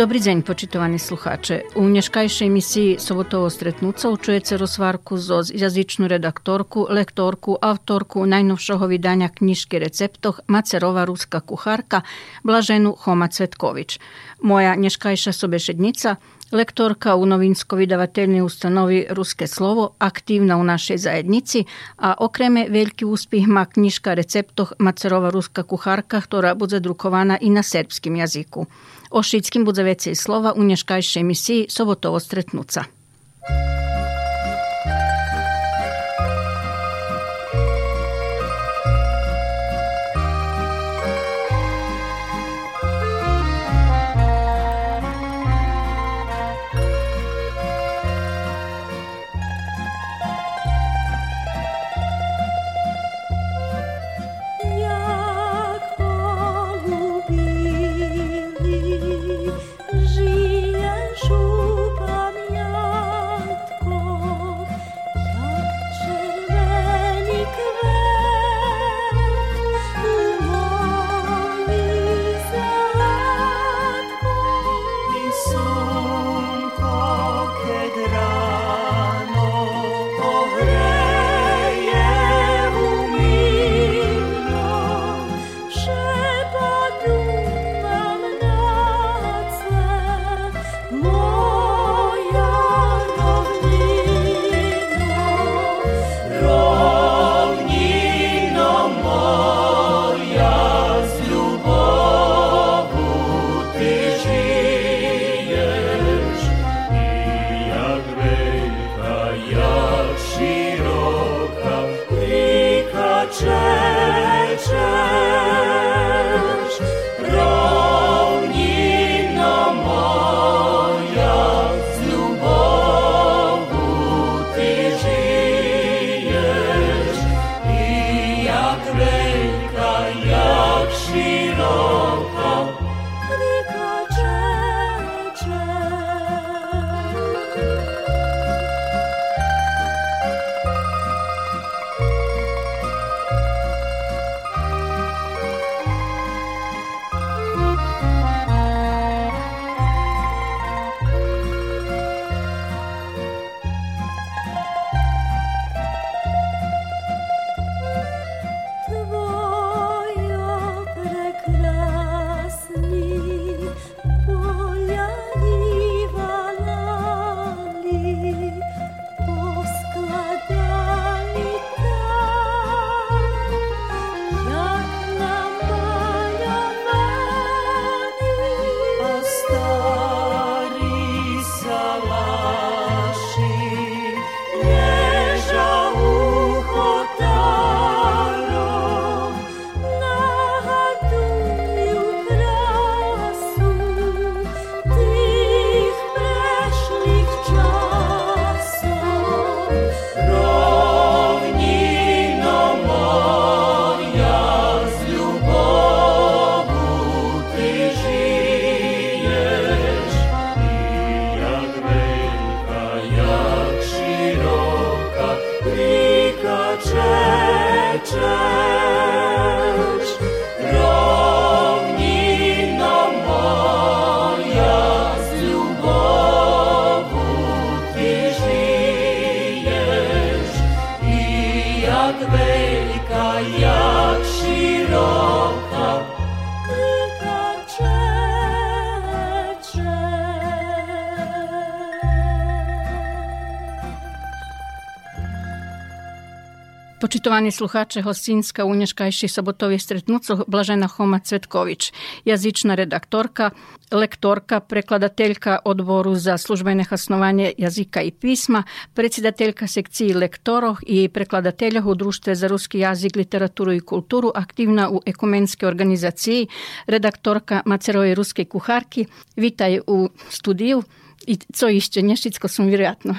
Dobrý deň, počitovaní slucháče. U dneškajšej emisii sobotového stretnúca učujete rozvárku so jazyčnú redaktorku, lektorku, autorku najnovšieho vydania knižky receptoch Macerová ruská kuchárka Blaženu Homa Cvetkovič. Moja dneškajšia sobešednica lektorka u novinsko-vydavatelnej ustanovi Ruske slovo, aktivna u našej zajednici, a okreme veliki uspjeh ma knjiška receptoh Macerova ruska kuharka, ktorá bude drukovana i na srpskim jaziku. O šitskim bude vecej slova u nješkajšej emisiji Sobotovo stretnuca. Počitovani sluhače Hostinska u nješkajši sobotovi stretnucu Blažena Homa Cvetković, jazična redaktorka, lektorka, prekladateljka odboru za službene hasnovanje jazika i pisma, predsjedateljka sekciji lektoroh i prekladatelja u Društve za ruski jazik, literaturu i kulturu, aktivna u ekumenske organizaciji, redaktorka Maceroje ruske kuharki. Vitaj u studiju i co išće, nješicko sam vjerojatno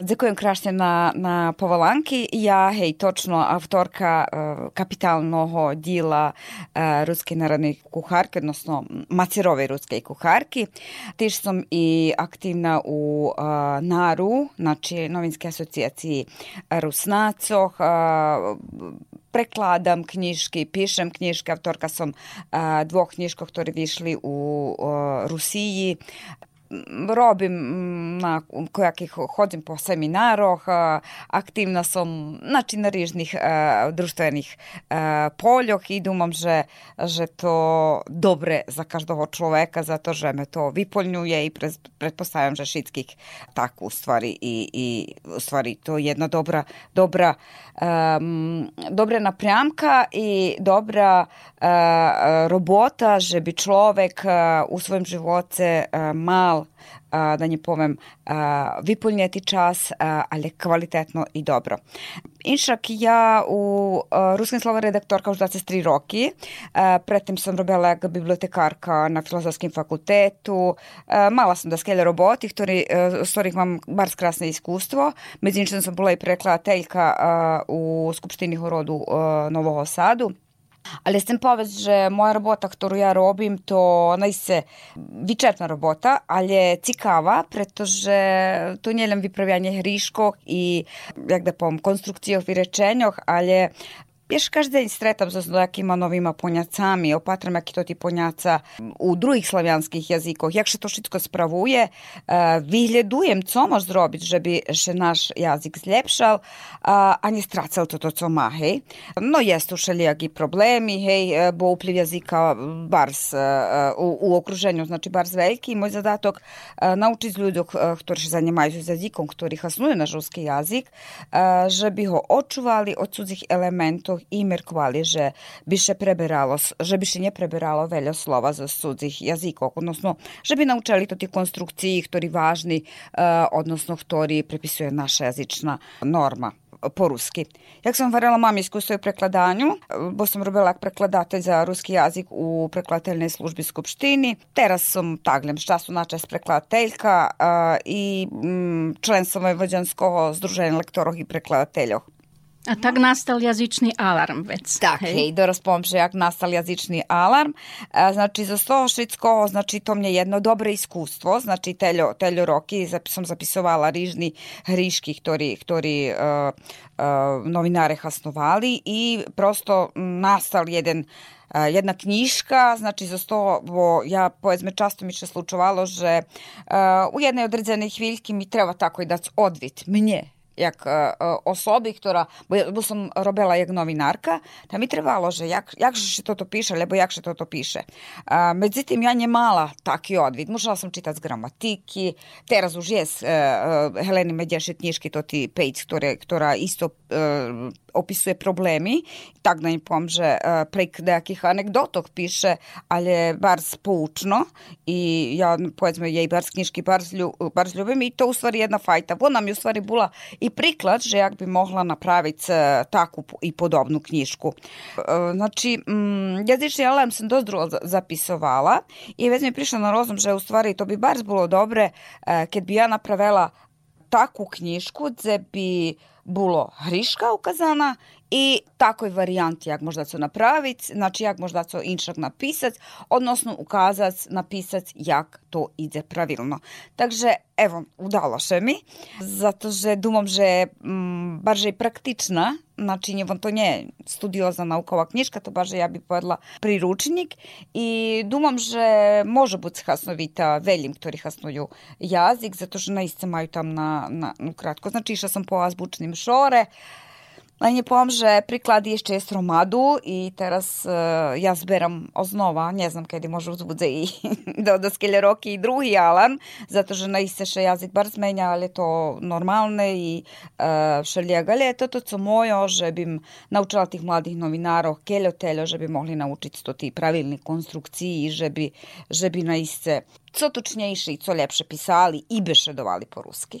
za kojom krašnja na, na povalanki. Ja, hej, točno avtorka uh, kapitalnog dila uh, ruske narodne kuharke, odnosno macerove ruske kuharki. Tiš sam i aktivna u uh, NARU, znači Novinske asocijaciji Rusnacoh, prekladam knjiški, pišem knjiške, avtorka sam dvoch knjiškog, ktorі війшли у Росії. Robim na kojakih hodim po seminaroh, aktivna sam znači na rižnih društvenih poljoh. I dumam, že, že to dobre za každoho človeka, zato že me to vypoljňuje i pretpostavljam, že všetkých tak u stvari i, i u stvari to je jedna dobra, dobra um, dobra naprijamka i dobra uh, robota, že bi človek uh, u svojem živote uh, mal da не повем, виполнити час, але квалітетно і добро. Іншак я у руским слова редакторка вже 23 роки. Предтим съм робила як бібліотекарка на філософському факультету. Мала sam da skelja roboti, ktorý, s ktorých mám bar krásne iskustvo. Medzi inčím som bola i prekladateljka u Skupštini horodu Novого Sadu. Ali sem povest, že moja robota, ktorú ja robím, to naiste vyčerpná robota, ale cikava, pretože to nie len vyprawianie hriškov i, jak da poviem, konstrukcijoh i rečenjoh, ale Biež každý deň stretam sa s nejakýma novýma poňacami, opatram, aký to tí poňaca u druhých slavianských jazykoch, jak to všetko spravuje, vyhľadujem, co môž zrobiť, že by še náš jazyk zlepšal a nie strácal toto, co má, hej. No jest tu všelijakí problémy, hej, bo vplyv jazyka bars u, u okruženju, znači bars veľký. Môj zadatok naučiť ľudí, ktorí sa zanimajú s jazykom, ktorí hasnujú na ruský jazyk, že by ho očuvali od cudzích elementov i merkovali, že by še preberalo, že by še nepreberalo veľa slova zo cudzích jazykov, odnosno, že by naučili to tých konstrukcií, ktorí vážni, odnosno, ktorí prepisuje naša jazyčna norma po ruski. Jak sam varela mam iskustvo u prekladanju, bo sam robila prekladatelj za ruski jazik u prekladateljnej službi Skupštini. Teraz sam taglem času načas prekladateljka uh, i mm, člen sam Vojvođanskog združenja lektorov i prekladateljov. A tak nastal jazyčný alarm vec. Tak, hej, hej poviem, že jak nastal jazyčný alarm, znači za toho všetko, znači to mne jedno dobre iskustvo, znači teljo, teljo roky som zapisovala rižni hriški, ktorí, ktorí uh, uh, novinare hasnovali i prosto nastal jeden uh, jedna knjiška, znači za to, bo ja poezme často mi se slučovalo, že uh, u jednej odredzenoj chvíľky mi treba tako i dať odvit, mne, jak osobi, ktorá, bo, bo som robila jak novinárka, tam mi trvalo, že jak, jakže toto píše, lebo jakže toto píše. A, međutim, ja nemala taki odvid. Musela sam čitati z gramatiki. Teraz už je uh, Heleni Medješe knjižki, to pejc, ktoré, ktorá isto uh, opisuje problemi, tak da im povem, že uh, prek nejakých anegdotok píše, ale bars poučno i ja, povedzme, jej bars knjižki bars, lju, bars ljubim i to u stvari jedna fajta. Ona mi u stvari bula i priklad, že jak bi mogla napraviti uh, takvu i podobnu knjižku. Uh, znači, mm, jezični alarm sam dost zapisovala i već mi prišla na rozum, že u stvari to bi bars bilo dobre uh, kad bi ja napravila takvu knjižku gde bi було грішка указана і такої варіант, як можна це направити, значить, як можна це іншак написати, odnosno ukazać, napisać, jak to idzie prawidłno. Także, evo, udało się mi, za to, że dumam, że mm, bardziej praktyczna, znači nie, to nie studiozna naukowa knjižka, to bardziej ja bih povedala priručnik i dumam, že može biti hasnovita veljim, ktorí hasnuju jazik, zato što naiste maju tam na, na, na kratko. Znači, išla sam po azbučnim šore, Len je poviem, že príklad ešte je stromadu i teraz uh, ja zberam oznova, ne znam kedy možu bude i do, do skele roky i druhý alarm, zato že naiste še jazyk bar zmenja, ali to normalne i uh, všelijak, ali je to to co mojo, že bim naučila tih mladih novinarov keljo teljo, že bi mogli naučiti to ti pravilni konstrukciji, že bi, že bi naiste co tučnejši i co lepše pisali i bešedovali po ruski.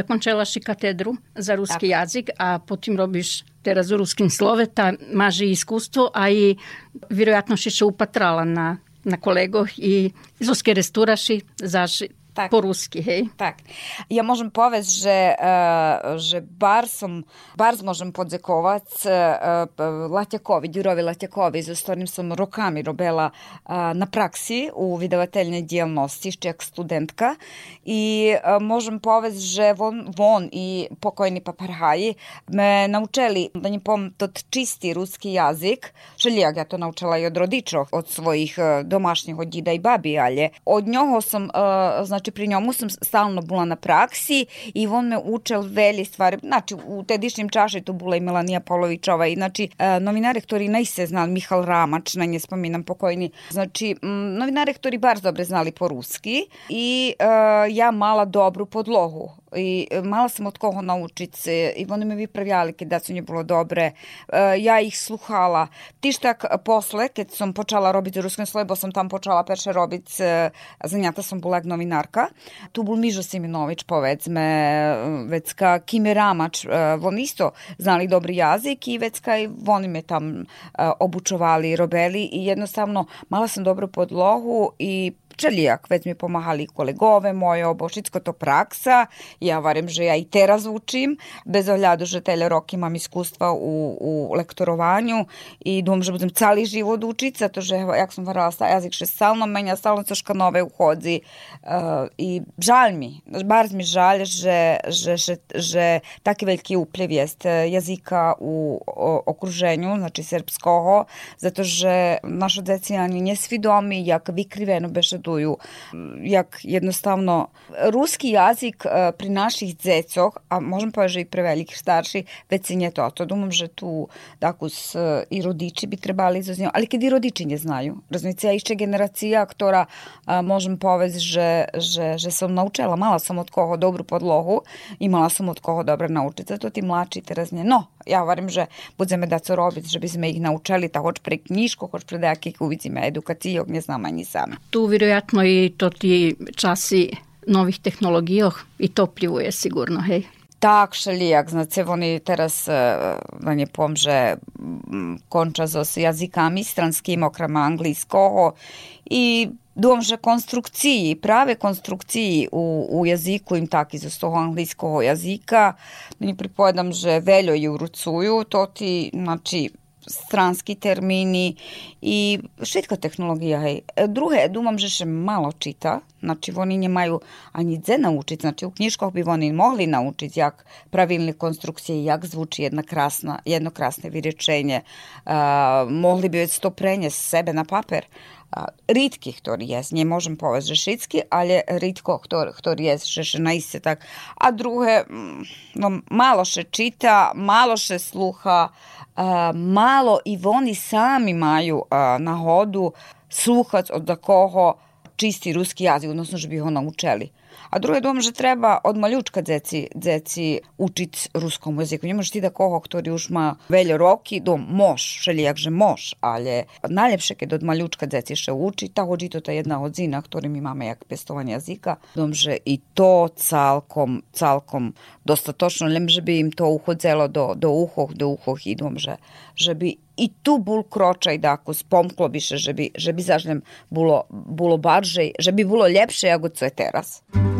закончелаш и катедру за руски так. јазик, а потим робиш тера за руским словета, мажи искуство, а и веројатно ще се упатрала на на колегов и зоски рестураши заши Tak. po-ruski, hej? Tak. Ja môžem povedať, že, uh, že bar som, bar môžem podzjakovať uh, Latjakovi, Đurovi Latjakovi, za ktorým som rokami robila uh, na praksi u vydavateljnej djelnosti, ešte jak studentka. I uh, môžem povedať, že von, von i pokojni paparhaji me naučili da njim pom tot čisti ruski jazik, željak ja to naučila i od rodičov, od svojih uh, domašnjih, od dida i babi, ali od njoho sam, uh, znači pri njemu sam stalno bila na praksi i on me učil veli stvari, znači u tedišnjem čaši tu bila i Melanija Polovićova i znači uh, novinare, ktorí najse znali, Michal Ramač, na nje spominam pokojni, znači m, novinare, ktorí bar dobre znali po ruski i uh, ja mala dobru podlogu i e, mala sam od koho naučiti se i oni me vypravljali kada su nje bilo dobre. E, ja ih sluhala. Ti štak posle, kad sam počala robiti za ruskom sloju, bo sam tam počala perše robiti, e, zanjata sam jak novinarka. Tu bol Mižo Siminović, povedzme, vecka Kime Ramač, e, isto znali dobri jazik i vecka i oni me tam e, obučovali, robeli i jednostavno mala sam dobru podlogu i Čelijak, već mi pomahali kolegove moje, obo všetko to praksa. Ja varem, že ja i teraz učim, bez ohľadu, že tele rok imam iskustva u, u lektorovanju i dum, že budem cali život učiť, zato že, jak som varala, jazik še stalno menja, stalno coška nove uhodzi uh, i žal mi, bar mi žal, že, že, že, že taki veliki upliv jest jazika u o, okruženju, znači srpskoho, zato že naša deci ani nesvidomi, jak vykriveno beše diskutuju, jak jednostavno ruski jazik e, pri naših dzecoch, a možem povedať, že i pre velikih starších, već nie to. To думам, že tu dakus i rodiči bi trebali izoznjavati, ali kad i rodiči ne znaju. Razumite, ja išće generacija, ktora a, možem povedať, že, že, že som naučila, mala som od koho dobru podlohu, imala som od koho dobra naučica, to ti mlači teraz nie. No, ja varim, že budeme da co robiť, že by sme ih naučili, ta hoć pre knjižku, hoć pre nejakých uvicima edukacijog, ne znam ani sami. Tu vjerojatno i to ti časi novih tehnologijah i to pljuje sigurno, hej? Tak, šalijak, znacie, oni teraz, no nie powiem, że kończą z językami stranskimi, okrem angielskiego i Že конструкції, праве конструкції у, у язику їм так із того англійського язика, мені приповідам, že veľo ju rucujú, to ti, znači, stranski termini i šitka tehnologija, hej. Druge, думам, že še malo čita, znači oni маю ані дзе naučiti, znači u knjiškах bi oni mogli naučiti jak pravilne konstrukcije, jak zvuči jedna krasna, jedno krasne vyrečenje, uh, mogli bi već to prenijeti sebe na paper, Ritki, ktorý je, nemôžem povedať, že všetky, ale ritko, ktorý, ktorý je, že, že tak. A druhé, no, malo še čita, malo še sluha, uh, malo i oni sami majú uh, nahodu sluhať od koho čisti ruski jazik, odnosno, že bi ho naučili. A druge dom, že treba od maljučka deci, deci učiť ruskom jazyku. Nemožeš ti da koho, ktorý už má veľa roky, dom, mož, všelijak, že mož, ale najlepše keď od maljučka deci še uči, ta hođi to ta jedna odzina, ktorý my máme jak pestovanje jazika, dom, že i to calkom, calkom dostatočno, lem, že bi im to uhodzelo do, do uhoh, do uhoh i dom, že, bi i tu bol kročaj da ako spomklo biše, že bi, že bi zažnem bilo, bilo barže, že bi bilo ljepše ako co je teraz. Niečišním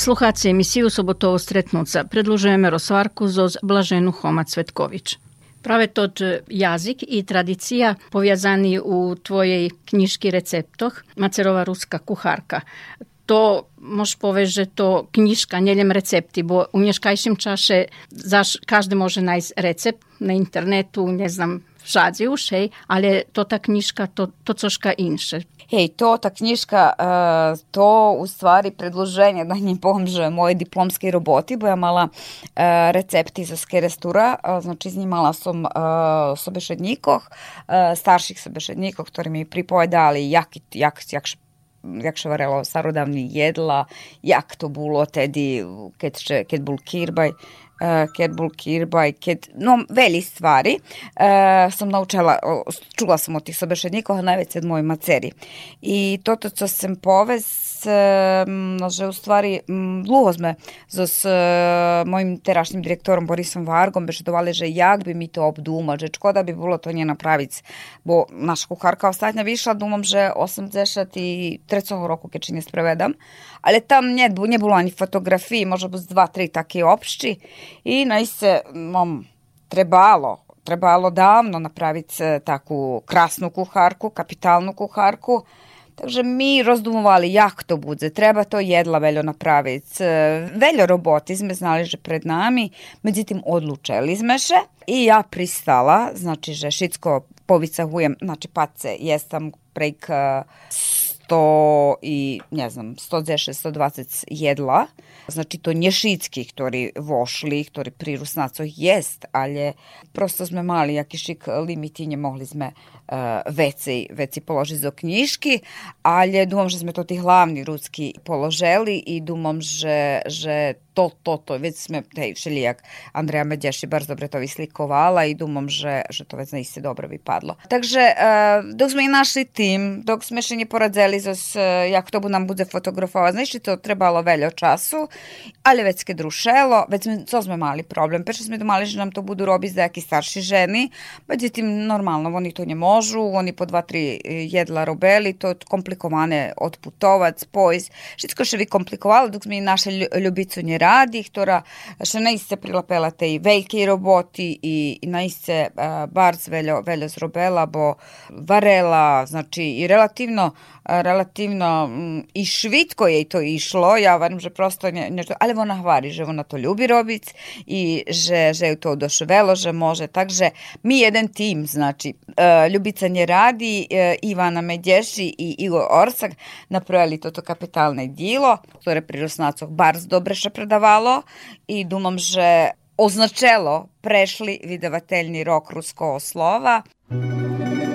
Sluchaci emisiju Sobotovo stretnuca predlužujeme rozsvarku zoz Blaženu Homa Cvetković. Prawe to jazyk i tradycja powiązani u twojej kniżki receptoch Macerowa ruska kucharka. To možeš povedať, že to knižka, neljem recepti, bo u nješkajšim čaše zaš, každý može najsť recept na internetu, ne znam, všadzi už, hej, ale to ta knjižka, to, to coška inše. Hej, to, ta knjižka, uh, to u stvari predloženje da njim pomože moje diplomske roboti, bo ja mala uh, recepti za skerestura, uh, znači znimala sam sobešednikoh, uh, starših sobešednikoh, ktorí mi pripovedali jak, jak, jak jak še varelo starodavni jedla, jak to bilo tedi, keď, še, keď bol kirbaj, uh, keď bol kirbaj, keď, no, veli stvari uh, sam naučila, čula sam od tih sobešednikova najveće od moje maceri. I toto, co sam povez, že u stvari dlho sme so s mojim terašnjim direktorom Borisom Vargom bešedovali, že jak bi mi to obdumali, že škoda bi bilo to nje napraviť, bo naša kucharka ostatnja vyšla, dumam, že 83. roku, keď ne sprevedam, ale tam nie, nie bilo ani fotografiji, možda bez dva, tri takie opšći i najse, mom, trebalo, trebalo davno napraviť takú krasnu kucharku, kapitalnu kucharku, Takže mi rozdumovali jak to bude, treba to jedla veljo napraviti. Veljo roboti sme znali že pred nami, međutim odlučili sme še i ja pristala, znači že šitsko povicahujem, znači pace jesam prek 100 i ne znam 110 120 jedla znači to nje šitski ktorí vošli ktorí pri Rusnacoch jest ale prosto sme mali jaký šik limit i ne mohli sme veci, veci položiť do knižky, ale думам, že sme to tí hlavní rudsky položili i думам, že, že to, to, to, već sme, hej, všelijak Andreja Medjaši bar dobre to vyslikovala i думам, že, že to već naiste dobro vypadlo. Takže uh, dok sme i našli tim, dok sme še ne poradzeli zos, uh, jak to nam bude fotografovať, znači to trebalo veľo času, ali već keď rušelo, već sme, co sme mali problem, peče sme domali, že nam to budu robiť za jaki starši ženi, međutim, normalno, oni to ne možu, oni po dva, tri jedla robeli, to komplikovane odputovac, pojz, všetko še vi komplikovalo, dok sme i naše ljubicu nje radi, ktorá še naiste prilapela tej veľkej roboty i, i uh, barc veľo, veľo zrobela, bo varela, znači i relativno relativno mm, i švitko jej to išlo, ja varim, že prosto ne, nešto, ali ona hvari, že ona to ljubi robić i že, že ju to odoševelo, že može, takže mi jedan tim, znači Ljubica nje radi, Ivana Medješi i Igor Orsak napravili toto kapitalne dilo, ktoré pri Rosnacoch barz dobre še predavalo i dumam, že označelo prešli vydavateljni rok ruskого slova. me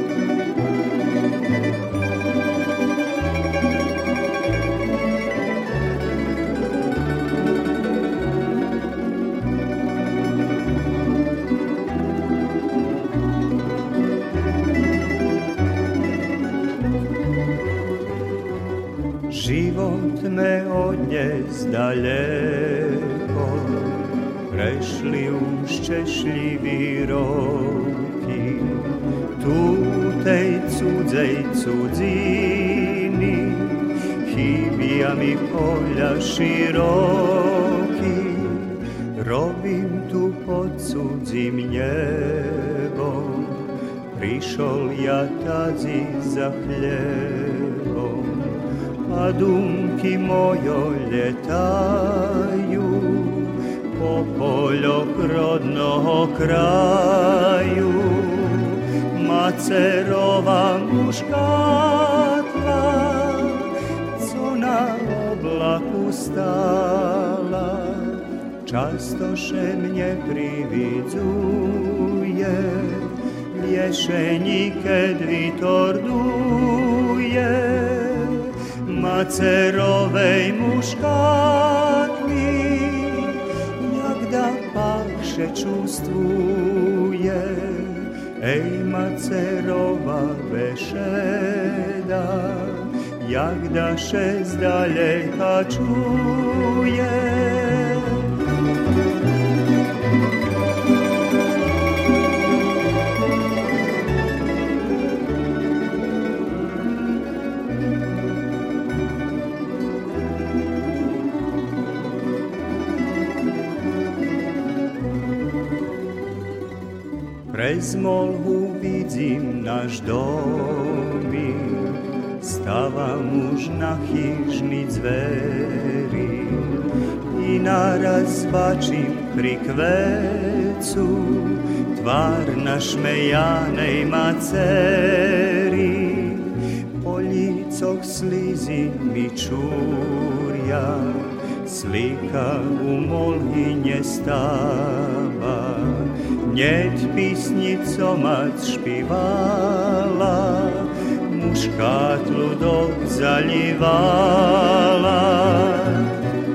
dnes prešli už češlivý roky. Tu tej cudzej cudziny chybia mi poľa široky. Robím tu pod cudzím nebom, prišol ja tadzi za chlebom a думки mojo летаю po полю родного краю. Macerova muškatla, co na oblaku stala, často še mne prividzuje, vješenike dvitorduje. Macerowej muszkatni, jak da pan čustvuje, ej macerova bešeda, jak da še zdaleka čuje. Prez vidím náš domy, stavam už na chyžni zveri i naraz bačím pri kvecu tvár našmejanej macery. Po lícoch slizy mi čúria, slika u molhy nestáva Hneď písnico mať špivala, mužkát ľudok zalivala.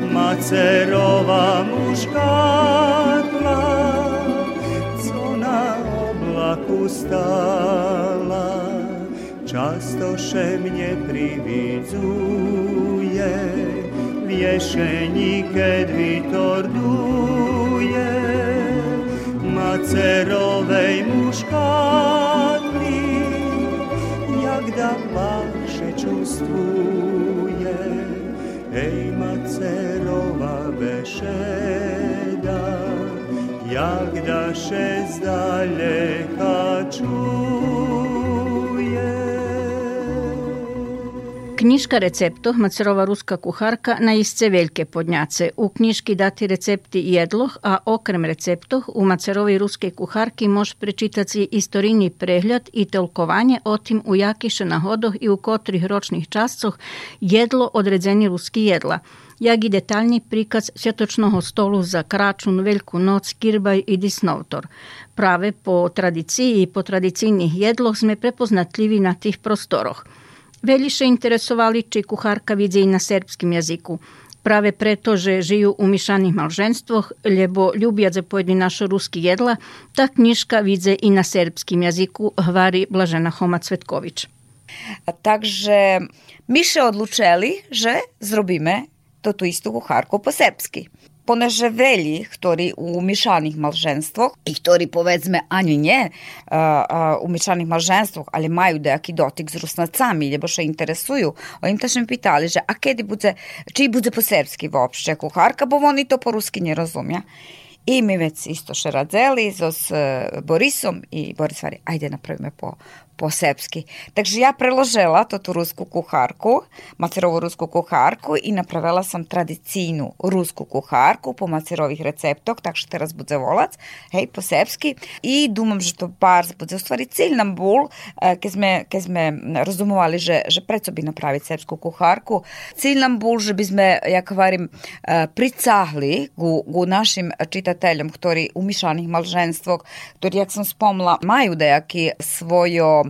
Macerová mužkátla, co na oblaku stála, často še mne prividzuje, keď vytorduje macerowej muszkatli, jak da wasze czувствuje, ej macerowa beszeda, jak da się z Книжка рецептов Мацерова руска кухарка на истце велике подњаце. У книжки дати рецепти једлох, а окрем рецептов у Мацерови руске кухарки може пречитати историни преглед и толковање отим у јакише находох и у котрих рочних часцох једло одредзени руски једла jak i detaljni prikaz svjetočnog stolu za kračun, Veljku noc, kirbaj i disnovtor. Prave po tradiciji i po tradicijnih jedloh sme prepoznatljivi na tih prostoroh. Veľmi interesovali, či kuchárka vidí na serbskom jazyku. Práve preto, že žijú u mišaných malženstvoch, lebo ľubia zapojedni našo ruský jedla, ta knižka vidze i na serbskim jaziku, hvari Blažena Homa Cvetković. Takže my się odlučili, že zrobíme túto istú kuchárku po serbsky. Понажевели, ktorí u mišaných malženstvoch i ktorí povedzme ani nie u mišaných malženstvoch, ali majú nejaký dotyk s rusnacami, lebo še interesujú. Oni tašem pitali, že a kedy bude, či bude po srpski uopšte kuharka, bo oni to po ruski ne razumija. I mi već isto še radzeli s Borisom i Boris stvari, ajde napravime po, po-srpski. Takže ja preložila to tu rusku kuharku, macerovu rusku kuharku i napravila sam tradicijnu rusku kuharku po macerovih receptog, tak što teraz bude volac, hej, po-srpski. I думам, že to bar bude. U stvari cilj nam bol, keď sme, keď sme rozumovali, že, že preco by napraviť srpsku kuharku, cilj nam bol, že by sme, jak varim, pricahli gu, gu našim čitateljom, ktorí u mišanih malženstvog, ktorí, jak sam spomla, maju dejaki svojo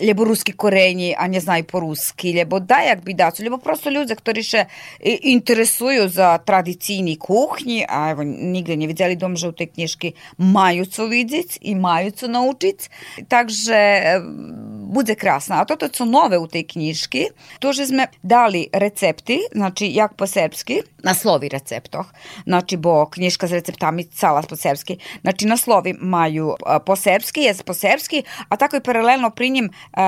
lebo ruski korenji, a ne znaju po-ruski, lebo dajak bi dacu, lebo prosto ľudia, ktorí še interesuju za tradicijni kuhnji, a evo, nigde ne vidjeli dom, že u tej knjižki maju co vidjeti i maju co naučiti, takže bude krasna. A toto su nove u tej knjižki, to že sme dali recepti, znači jak po srpski, naslovi receptoh, znači bo knjižka s receptami cala po srpski, znači naslovi maju po srpski, je po srpski, a tako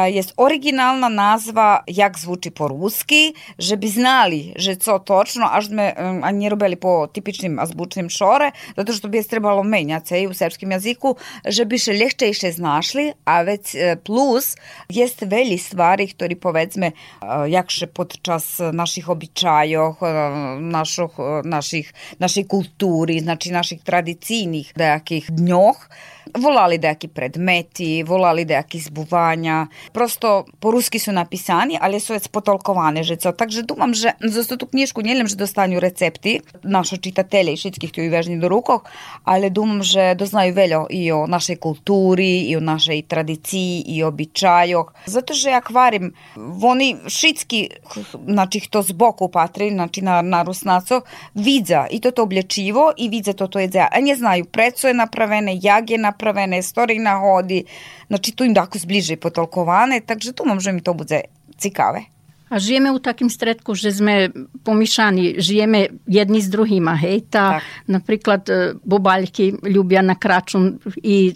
jest originalna nazva jak zvuči po ruski, že bi znali, že co točno, až sme a nie robili po tipičnim azbučnim šore, zato što bi je trebalo menjati se i u srpskim jaziku, že bi še ljehčejše znašli, a već plus jest veli stvari, ktorí povedzme jakše podčas naših običajov, naših, naših, našej kultúry, znači naših tradicijnih nejakých dňoch, volali nejakí predmeti, volali nejakí zbuvanja, речення просто по-русски su napisani, ali su već potolkovane že co. Takže думам, že za tu knjižku njelem, že dostanju recepti našo čitatelje i tu i vežnji do rukov, ali думам, že doznaju veljo i o našej kulturi, i o našej tradiciji, i običajoh. Zato, že ja kvarim, oni šitski, znači, to z boku patri, znači, na, na rusnaco, vidza i to to oblječivo i vidza to to jedzeja. A nje znaju, preco je napravene, jag je napravene, story na hodi, znači, tu im dako zbliže potolkovane, takže tu že mi to bude cikawe. A žijeme u takim stretku, že sme pomišani, žijeme jedni s druhima, hej, ta, tak. napríklad e, bobaljki ljubja na kračun i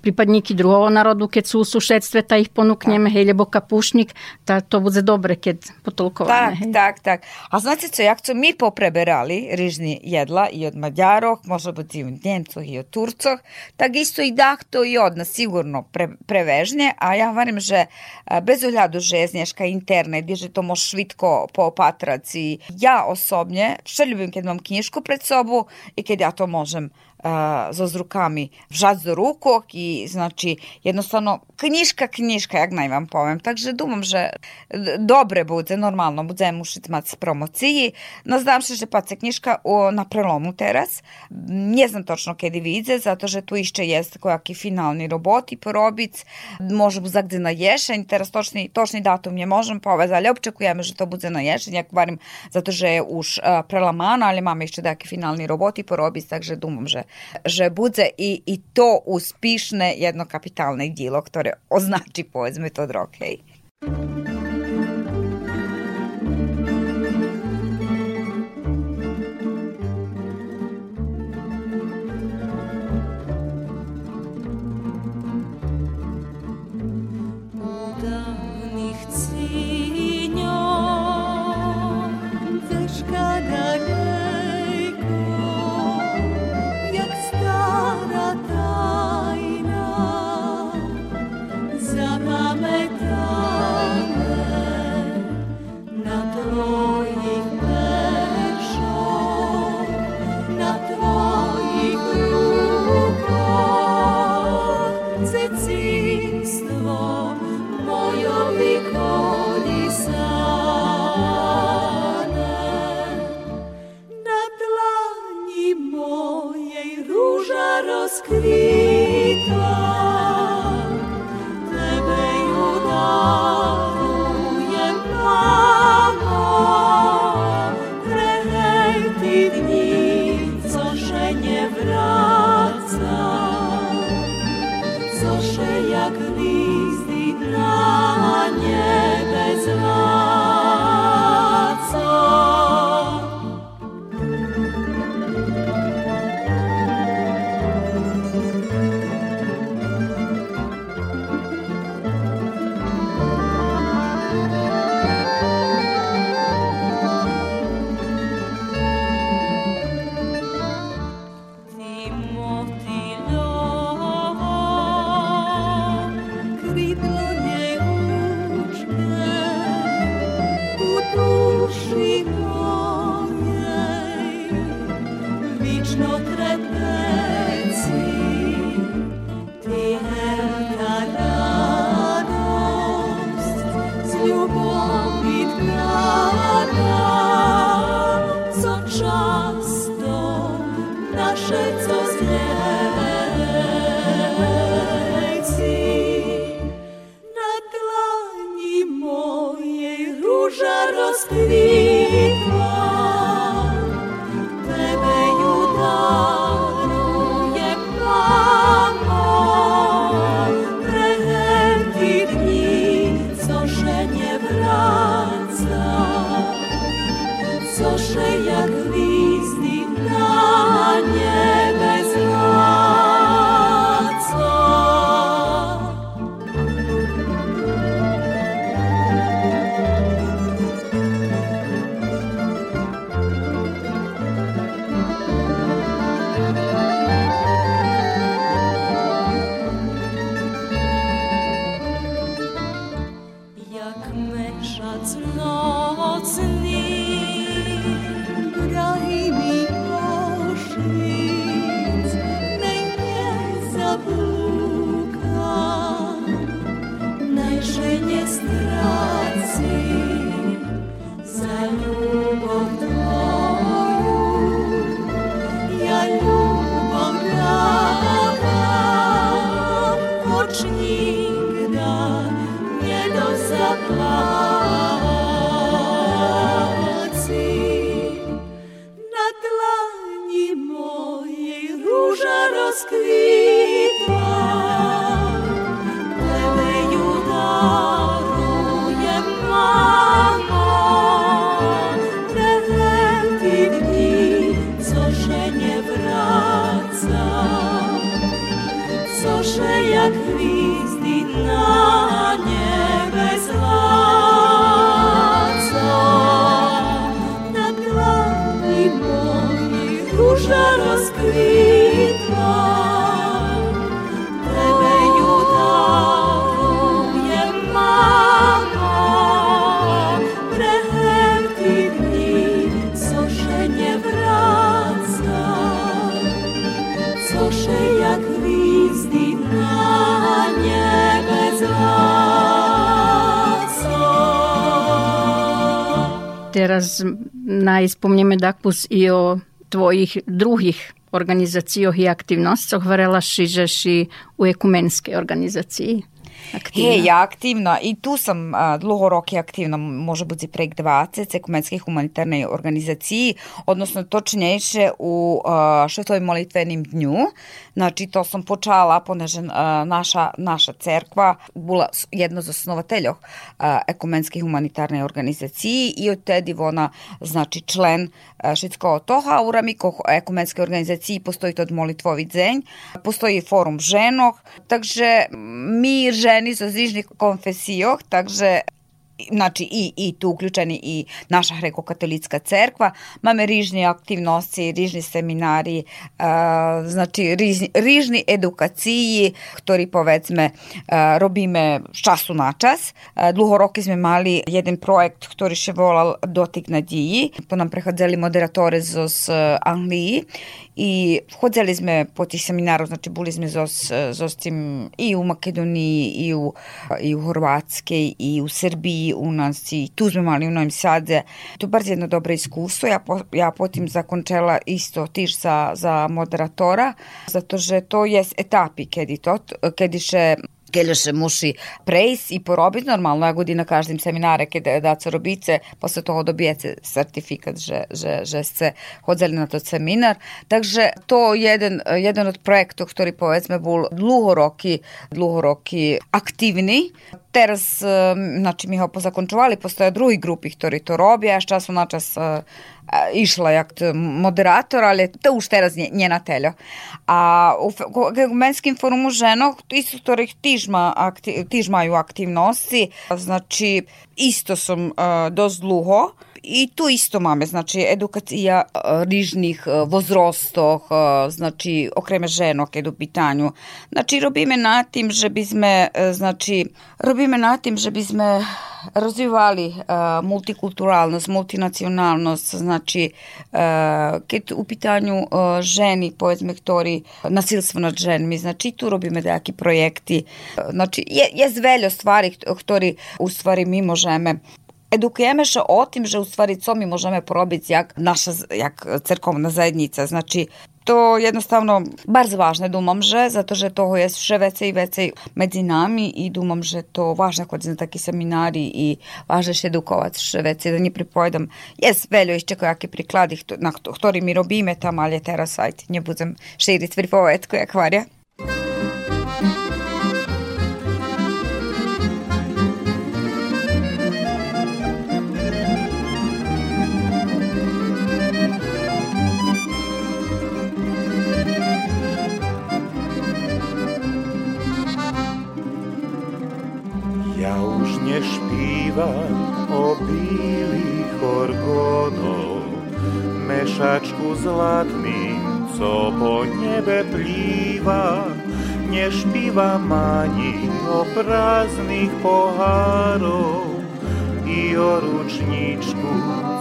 pripadníky druhého národu, keď sú v sušedstve, ta ich ponúkneme, hej, lebo kapušník, ta, to bude dobre, keď potolkované. Tak, hej. tak, tak. A znate co, jak co mi popreberali rižni jedla i od Mađaroh, možda biti i od Njemcoh i od Turcoh, tak isto i dah to i od nas sigurno pre, prevežnje, a ja varim, že bez ohľadu žeznješka internet, gdje že to može švitko poopatraci. Ja osobnje, što ljubim kad imam knjižku pred sobu i kad ja to možem so s rukami vžať do rukok i znači jednostavno knjižka knjižka jak naj vam povem takže думам že dobre bude normalno budeme ušit mac promociji no znam se že pa se knjižka o, na prelomu teraz. Nie znam točno kedy vidze zato že tu išće jest kojaki finalni roboti porobic može zagde na ješenj teraz točni, točni datum nie možem povez ali očekujeme že to bude na ješenj jak varim zato že je už uh, prelamano ali mamy jeszcze taki finalni roboti porobic takže думам že že bude i, i to uspішне jednokapitalne djelo, ktoré označi povedzme to drog, hej. не страх. teraz najspomneme dakus i o tvojih drugih organizacijoh i aktivnostcoh, varelaš si že si u ekumenske organizaciji. Aktivna. Hej, ja aktivna i tu sam a, dlouho roky aktivna, može biti prek 20 ekumenske humanitarne organizaciji, odnosno točnejše u a, Švetoj molitvenim dnju. Znači, to sam počala, poneže a, naša, naša cerkva bila jedna z osnovateljov ekumenske humanitarne organizaciji i od tedi ona, znači, člen Švedskого toha u Ramiko ekumenske organizaciji postoji to molitvovi dzenj, postoji forum ženog, takže mi ženi z različnih konfesijoh, takže znači i, i tu uključeni i naša grekokatolitska cerkva, máme rižni aktivnosti, rižni seminari, uh, znači rižni, rižni edukaciji, ktorí povedzme uh, robíme z času na čas. Uh, dlho roky sme mali jeden projekt, ktorý še volal Dotyk nadії. Po nám prechádzali moderatore zo z Anglii i chodzili sme po tih seminarov, znači boli sme zo, zo s tim i u Makedoniji, i u, i u Horvatskej, i u Srbiji, u nas, i tu sme mali u Novim Sade. To je bar jedno dobro iskustvo. Ja, po, ja potim zakončela isto tiž za, za moderatora, zato že to je etapi kedi to, kedi še Kiedy se musi prejsť i porobiť, normalno ja godina každým semináre, keď dá sa robice, posle toho dobijete certifikat, že, že, že ste hodzeli na to seminár. Takže to je jeden, jeden od projektov, ktorý povedzme bol dlho roky, dlho roky aktívny. Teraz, znači mi ho pozakončovali, postoje drugi grupi, ktorí to robia, až času na čas išla jak moderator, ali to už teraz njena telja. A u Gumenskim forumu ženo, isto ktorých tiež, má, akti, tiež majú aktivnosti, znači isto som uh, dosť dlho, I tu isto máme, znači edukacija rižnih возростов, znači okreme ženok je u pitanju. Znači robíme na tim, že by sme, znači robíme na tim, že by sme razvivali uh, multikulturalnost, multinacionalnost, znači uh, kad u pitanju uh, ženi, povedzme, ktori nasilstvo nad ženmi, znači tu robíme nejakі projekti. Znači, je, je zveljo stvari, ktori u stvari mi možeme edukujemy się o tym, że u stvari co mi możemy porobić jak nasza jak cerkovna zajednica. Znači, to jednostavno bardzo ważne, dumam, że za to, że to jest vše vecej i vecej medzi nami i dumam, že to važno kod na taki seminari i važno še edukovati vše vecej, da nie pripovedam. Jest veľo ešte kojaki prikladi, na ktorý mi robíme tam, ali teraz ajte, ne budem širiti pripovedku, jak varja. Bielých orgonov, mešačku zlatným, co po nebe plýva, nešpívam ani o prázdnych pohárov i o ručničku,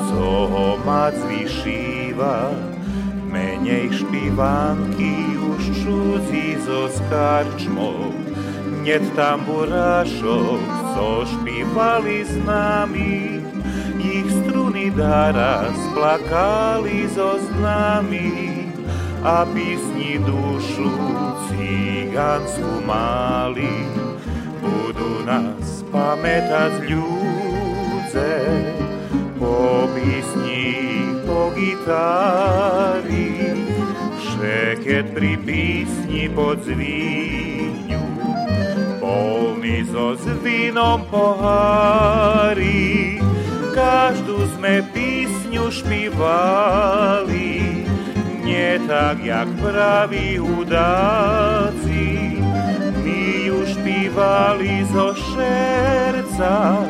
co ho mať vyšíva. Menej špívanky už čudzi zo skarčmov, net tamburášov, co śpiewali z nami, ich struny daraz plakali zo nami, a písni dušu cigánsku mali. Budú nás pamätať ľudze, po písni, po gitári, však nieked pri písni pod zvíňu, polný so zvinom pohári, každú sme písňu špívali, nie tak, jak praví hudáci, my ju špívali zo šerca,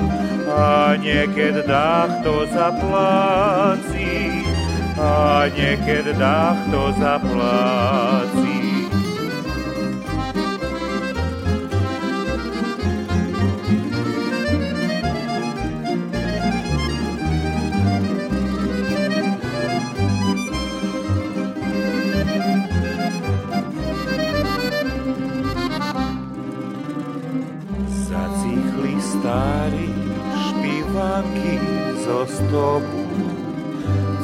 a nieked dách to zapláci, a nieked dách to zapláci. Zo stopu,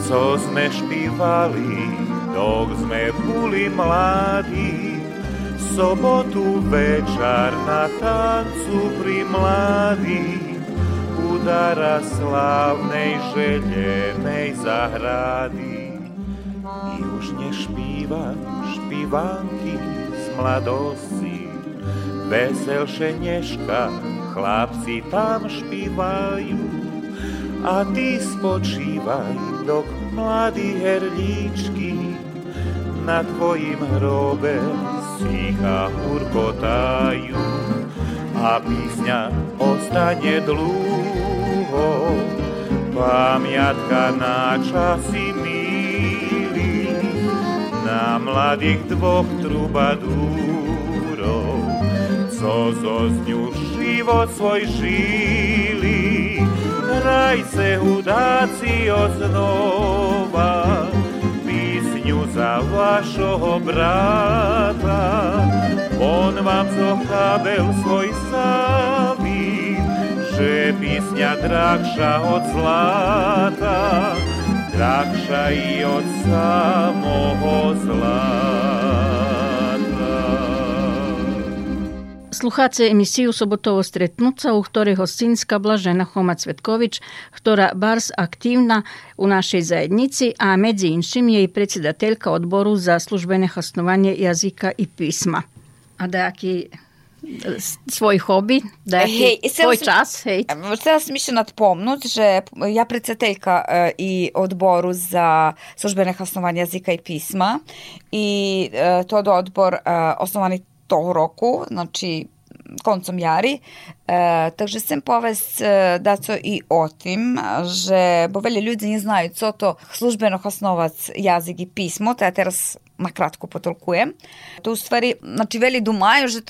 co sme špívali, dok sme boli mladí. Sobotu večer na tancu pri mladí, udara slávnej želenej zahrady. I už nešpíva špívanky z mladosti, veselšie neška, chlapci tam špívajú. A ty spočívaj, dok mladí herlíčky na tvojim hrobe sticha hurkotajú. A písňa ostane dlúho, pamiatka na časy milí, na mladých dvoch trubadúrov, co zo zňu život svoj žili старайся гудаці ознова пісню за вашого брата, он вам зохабив свой завіт, Же пісня дракша от злата, дракша і от самого зла. Slucháce emisiju Sobotovo stretnuca, u ktorej hostinska Blažena Homa Cvetković, ktorá bars aktívna u našej zajednici, a medzi inšim je i predsjedateljka odboru za službene hasnovanje jazika i pisma. A dajaki svoj hobi, dajaki Hej, svoj čas, hej. Htela sam više nadpomnut, že ja predsedateljka e, i odboru za službene osnovanje jezika i pisma i e, to je odbor e, osnovani toho roku, znači koncom jari. E, takže sem povest e, da co i o tim, že bo velje ljudi nie znaju co to službeno osnovac jazik i pismo, to ja teraz na kratko potolkujem. To u stvari, znači veli думаю, že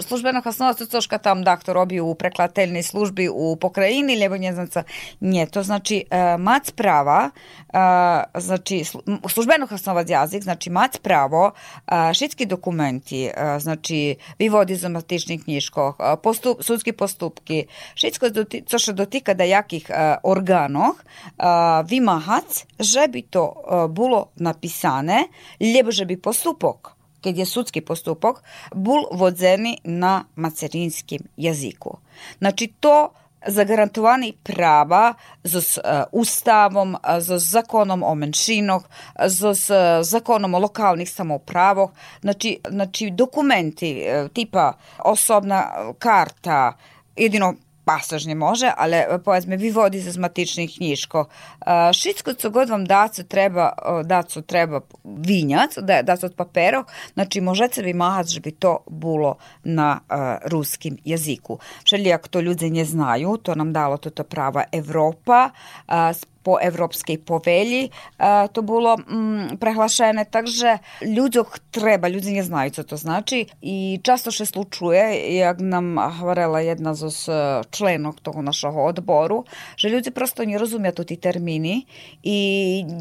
službeno osnovac to coška tam da kto robi u prekladateljnej službi u pokrajini, znam co. Nie, to znači e, mac prava, e, znači službeno osnovac jazik, znači mac pravo, e, šitski dokumenti, e, znači vivodi za matični knjižko, e, postup, sudski postupki, šitsko doti, co še dotika da jakih e, organov, e, vymahac, že by to e, bilo napisane, lebo by postupok keď je sudski postupok, bul vodzeni na macerinskim jeziku. Znači, to zagarantovani prava z uh, ustavom, z zakonom o menšinoh, z, z zakonom o lokalnih samoupravoh, znači, znači dokumenti e, tipa osobna karta, jedino pasažnje može, ale povedzme vyvodi za matičnih knjižko. E, Šitsko co god vam daco treba, e, daco treba vinjac, da, daco od paperov, znači možete vi mahat, že bi to bilo na uh, ruskim jeziku. Šeli, ako to ljudi ne znaju, to nam dalo toto prava Evropa, po e, to bilo mm, prehlašene, takže ľuďoch treba, ľudzi nie znajú, co to znači i často še slučuje, jak nam hovorila jedna zo s členov toho našeho odboru, že ljudi prosto ne rozumia to ti termini i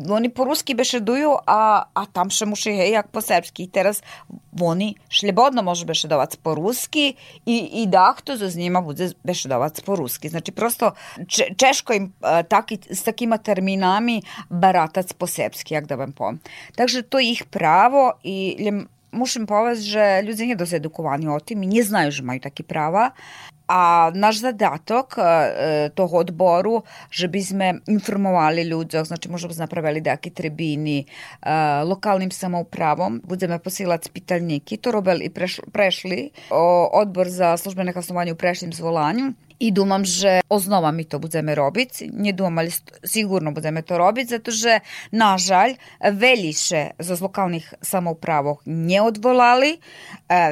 oni po ruski bešeduju, a, a tam muši hej, jak po srpski. I teraz oni šljebodno može bešedovac po ruski i, i dahto za njima bude bešedovac po ruski. Znači prosto če, češko im e, taki, s takima terminami baratac po srpski, jak da vam povem. Takže to je ih pravo i mušim povest, že ljudi nije dosta edukovani o tim i nije znaju, že imaju taki prava. A naš zadatok e, toho odboru, že by sme informovali ľuďoch, znači možemo napravili nejaké tribini, e, lokalnim samoupravom, budeme posílať spýtalníky, to robili i prešli, o, odbor za službene hlasovanje u prešlim zvolanju, i думам, že oznova mi to budeme robiť. Думам, ali sigurno budeme to robiť, zato že, nažalj, veliše z lokalnih samoupravov neodvolali,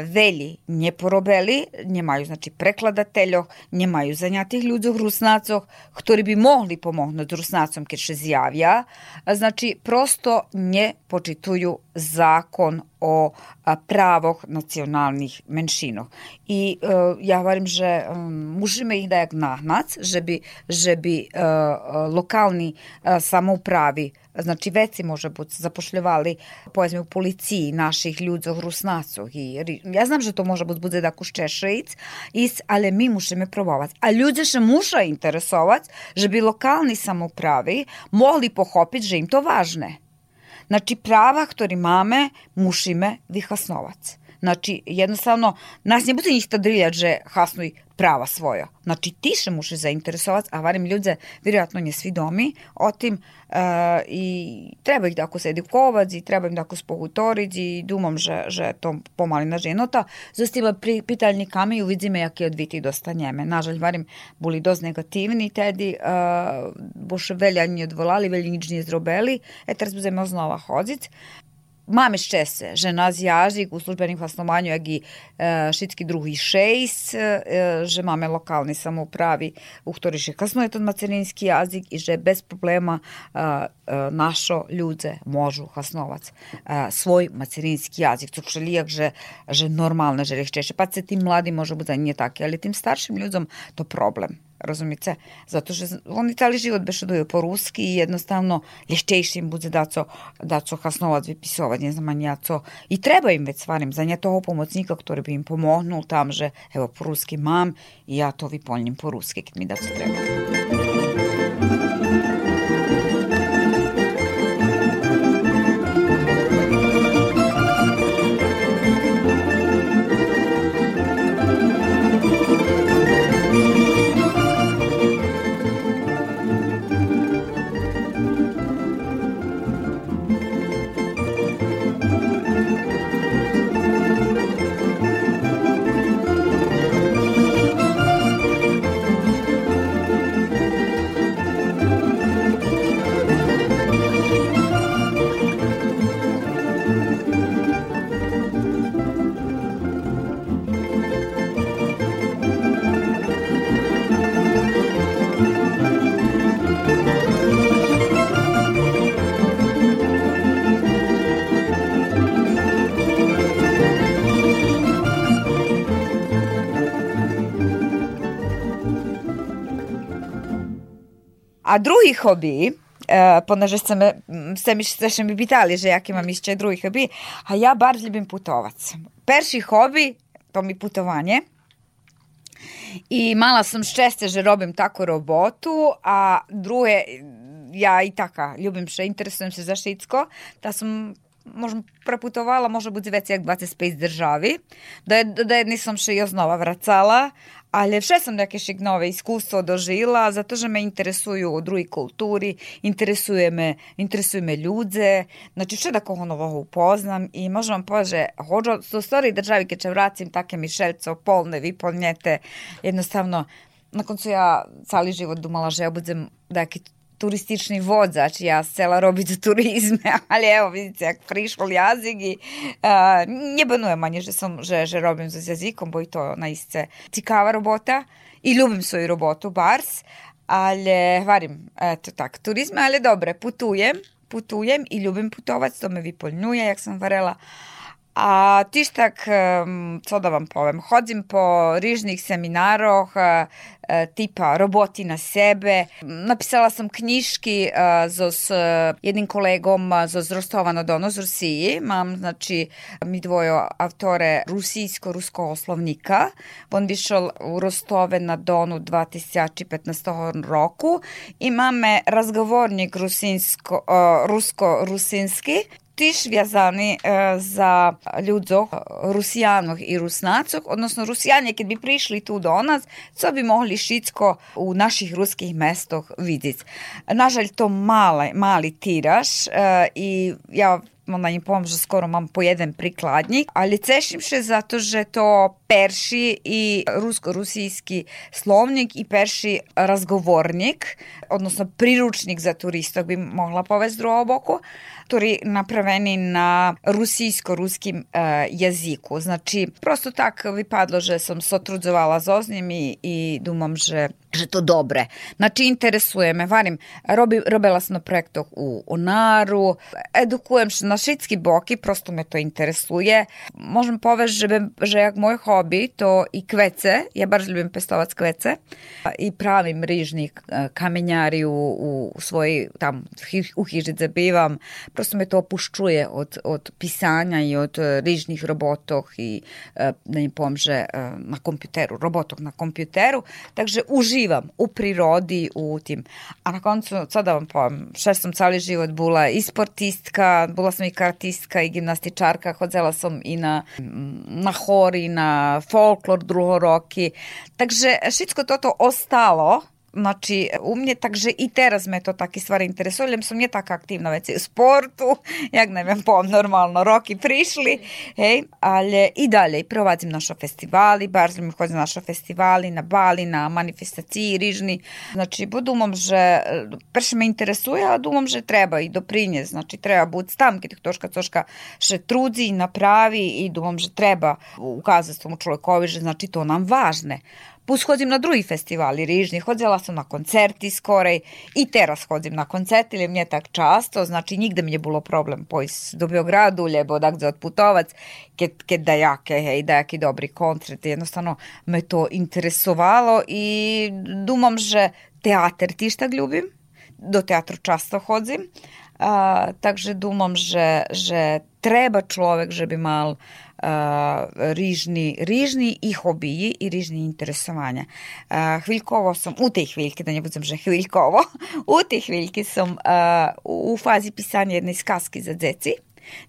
veli neporobili, nemajú znači prekladateljov, nemajú zanjatih ľudzoch rusnacoch, ktorí by mohli pomohnúť rusnacom keď se zjavia. Znači, prosto ne počituju zakon uh, um, uh, uh, kuščešajic, ale mi musimy próbować. A ludzie się muszą interesować, żeby lokalni samoupravi mogli pochopiti, że im to ważne. Znači, prava, ktorý máme, musíme vyhasnovať. Znači, jednostavno, nas ne bude njih tadriljat, že hasnuj prava svoja. Znači, ti se muši zainteresovati, a varim ljudze, vjerojatno nje svidomi o tim uh, i treba ih da ako sedi kovac i treba im da ako spohutoriť i dumam, že, že to pomali na ženota. Zastiva pri pitalnikami uvidzime jakie odviti dosta njeme. Nažalj, varim, boli dost negativni tedi, uh, boše velja nie odvolali, velja nič nie zrobeli, e teraz budeme znova chodziť. Máme šťastie, že nás jazyk u službených hlasnovanju jak i e, všetky druhy šejs, e, že máme lokálne samoupravi, u ktorých je kasnuje ten materinski jazyk i že bez problema e, e, našo ľudze môžu hlasnovať e, svoj materinski jazyk. To všelijak, že, že normálne, že lehčejšie. Pa se tým mladým môže byť nie také, ale tým starším ľuďom to problem. Rozumiete? Zato že oni cali život bešeduju po ruski i jednostavno lješćejši im bude da co, da co hasnovac vypisovať, ne znam ja. I treba im već stvarim za nje toho pomocnika, ktorý by im pomohnul tam, že evo po ruski mam i ja to vypolnim po ruski, kad mi da co treba. A druhý hobby, Uh, ponieważ chcemy, chcemy, chcemy mi pytali, że jakie mam jeszcze drugi hobby, a ja bardzo lubię putować. Pierwszy hobby to mi putowanie. I mala sam šťastie, že robím takú robotu a druhé, ja i taka, ľubím še, interesujem se za všetko, da som možem preputovala, može biti već jak 25 državi, da, da nisam še i znova vracala, ali še sam neke še iskustvo dožila, zato že me interesuju drugi kulturi, interesuje me, interesuje me ľudze, znači še da koho novого upoznam i možem vam pože, hođo, do stvari državi keď vracim take mišelco, polne, vyplnjete, jednostavno, na koncu ja cali život dumala, že ja budem neki turistični vozač, ja chcela robiť turizme, ale evo vidíte, jak prišiel jazyk i uh, nebanujem ani, že, som, že, že robím s jazykom, bo i to naiste cikava robota i ljubim svoju robotu, bars, ale varim, eto tak, turizme, ale dobre, putujem, putujem i ljubim putovati, to me vyplňuje, jak sam varela, A tištak, co da vam povem, hodim po rižnih seminaroh e, tipa roboti na sebe. Napisala sam knjiški so s jednim kolegom zo z Rostova na Dono z Rusiji. Mam, znači, mi dvojo автore rusijsko-ruskого oslovnika. On vyšel u Rostove na Donu 2015 roku. Imame razgovornik rusinsko, rusko-rusinski тиш в'язані е, за людзох, русіянок і руснацок, односно русіян, які б прийшли тут до нас, це б могли шицько у наших русських містах видіти. На жаль, то малий, малий тираж е, і я onda im poviem, že skoro mam po jeden prikladnik, ali cešim še zato, že to perši i rusko-rusijski slovnik i perši razgovornik, odnosno priručnik za turistov bi mogla povesti drugo boku, ktorý napravený na rusijsko-ruskim e, jaziku. Znači, prosto tak vypadlo, že som sotrudzovala s oznim i, i dumam, že že to dobre. Znači, interesuje me, varim, robi, robila sam na projektoch u Onaru, edukujem se na šitski boki, prosto me to interesuje. Možem poveć, že, že jak moj hobi, to i kvece, ja baš ljubim pestovac kvece. I pravim rižni e, kamenjari u, u svoj, tam u hižice bivam, prosto me to opuščuje od, od pisanja i od e, rižnih robotov i e, da im pomže na kompjuteru, robotok na kompjuteru, takže uživam u prirodi, u tim. A na koncu, sad da vam povem, še sam cali život bula i sportistka, bula sam i karatistka i gimnastičarka, hodzela sam i na, na hor i na folklor druhoroki. Takže všetko toto ostalo Znači, u mnie także i teraz me to takie stvari interesuju, ali sam nie taka aktivna već u sportu, jak ne vem, pom normalno, roki prišli, hej, ali i dalje provadzim naše festivali, bardzo mi chodzę na naše festivali, na Bali, na manifestaciji rižni, znači, bo думам, že перше me interesuje, a думам, že treba i doprinje, znači, treba budi tam, kad toška coška še trudzi, napravi i думам, že treba ukazati tomu čovjekovi, že znači to nam važne. Plus hodim na drugi festivali rižni, hodzela sam na koncerti skorej i teraz hodim na koncerti, ili mnie tak často, znači nigde mi je bilo problem pojs do Beogradu, ljebo da gde odputovac, keď, keď da jake, hej, da jaki dobri koncert, jednostavno me to interesovalo i dumam, že teatr ti šta ljubim, do teatru často hodzim, a, takže dumam, že, že treba človek, že bi mal sam, u tej hviljki, da ne budem že hviljkovo, u tej hviljki sam u fazi pisanja jedne skaski za deci,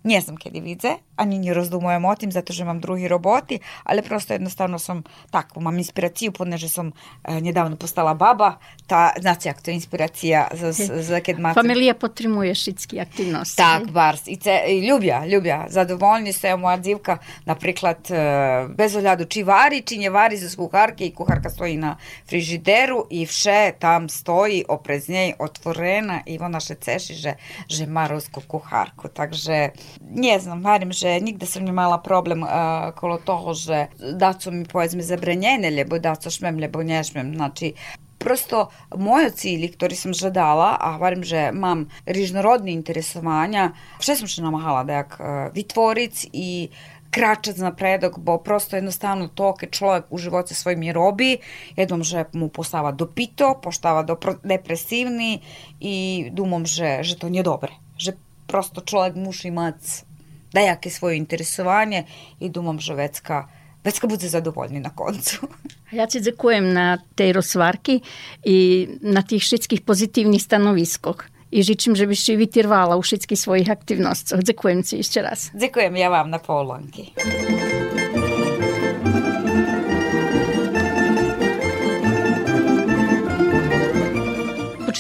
Nie znam kiedy widzę, ani nie rozdumujem o tym, zato że mam drugi roboty, ale prosto jednostavno sam tak, mam inspiraciju, ponieważ sam e, niedawno postala baba, ta, znacie jak to inspiracija za, za kad macie... Familija potrimuje šitski aktivnosti. Tak, bars. I, ce, i ljubja, ljubja. Zadovoljni se moja dzivka, napriklad, e, bez oljadu, či vari, či nje vari za kuharke i kuharka stoji na frižideru i vše tam stoji oprez njej otvorena i ona še ceši, že, že ma rusku kuharku. Takže nie znam, varim, že nigde sam imala problem uh, kolo toho, že da su mi povedzme zabranjene, lebo da co šmem, lebo ne šmem. Znači, prosto moje cilji, ktorý som žadala, a hovorím, že mám rižnorodné interesovanja, vše som še namahala da jak vytvoric i kračac napredok, bo prosto jednostavno to kad človek u živote svojim robi, jednom, že mu postava dopito, postava do depresivni i dumom, že, že to nije dobre. Že prosto človek mušimac da jake svoje interesovanje i dumam, že vecka Vecka bude zadovoljni na koncu. Ja se zakujem na tej rozvarki i na tih všetkých pozitivnih stanoviskog. I žyczę, żebyś się wytrwała u wszystkich swoich aktywnościach. Dziękuję Ci jeszcze raz. Dziękuję ja Wam na połonki.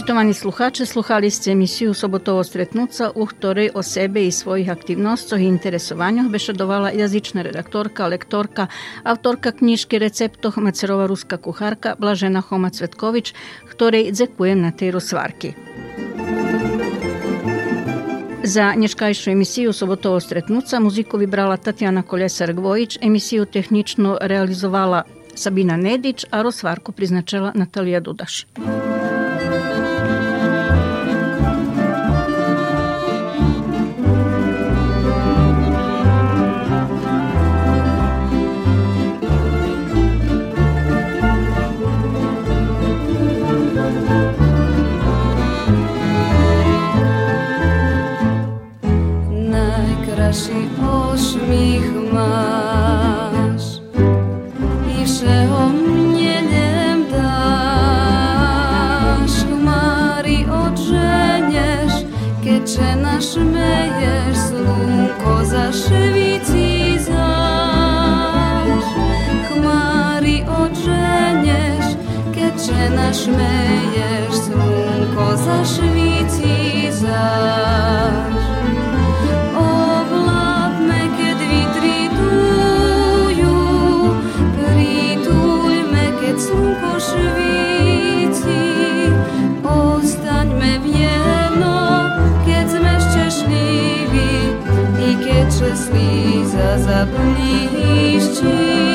Poštovani sluhači, sluhali ste emisiju Sobotovo stretnuca, u ktorej o sebe i svojih aktivnostoch i interesovanjoh bešedovala jazična redaktorka, lektorka, autorka knjižke receptoh Macerova ruska kuharka Blažena Homa Cvetković, ktorej dzekujem na tej rozvarki. Za nješkajšu emisiju Sobotovo stretnuca muziku vybrala Tatjana Kolesar-Gvojić, emisiju tehnično realizovala Sabina Nedić, a rozvarku priznačila Natalija Dudaš. нашмеєш, сумко зашвіті заш. Słonko świeci, ostańmy w jedno, kiedy sme szczęśliwi i kiedy szczęśliwi za zapomniści.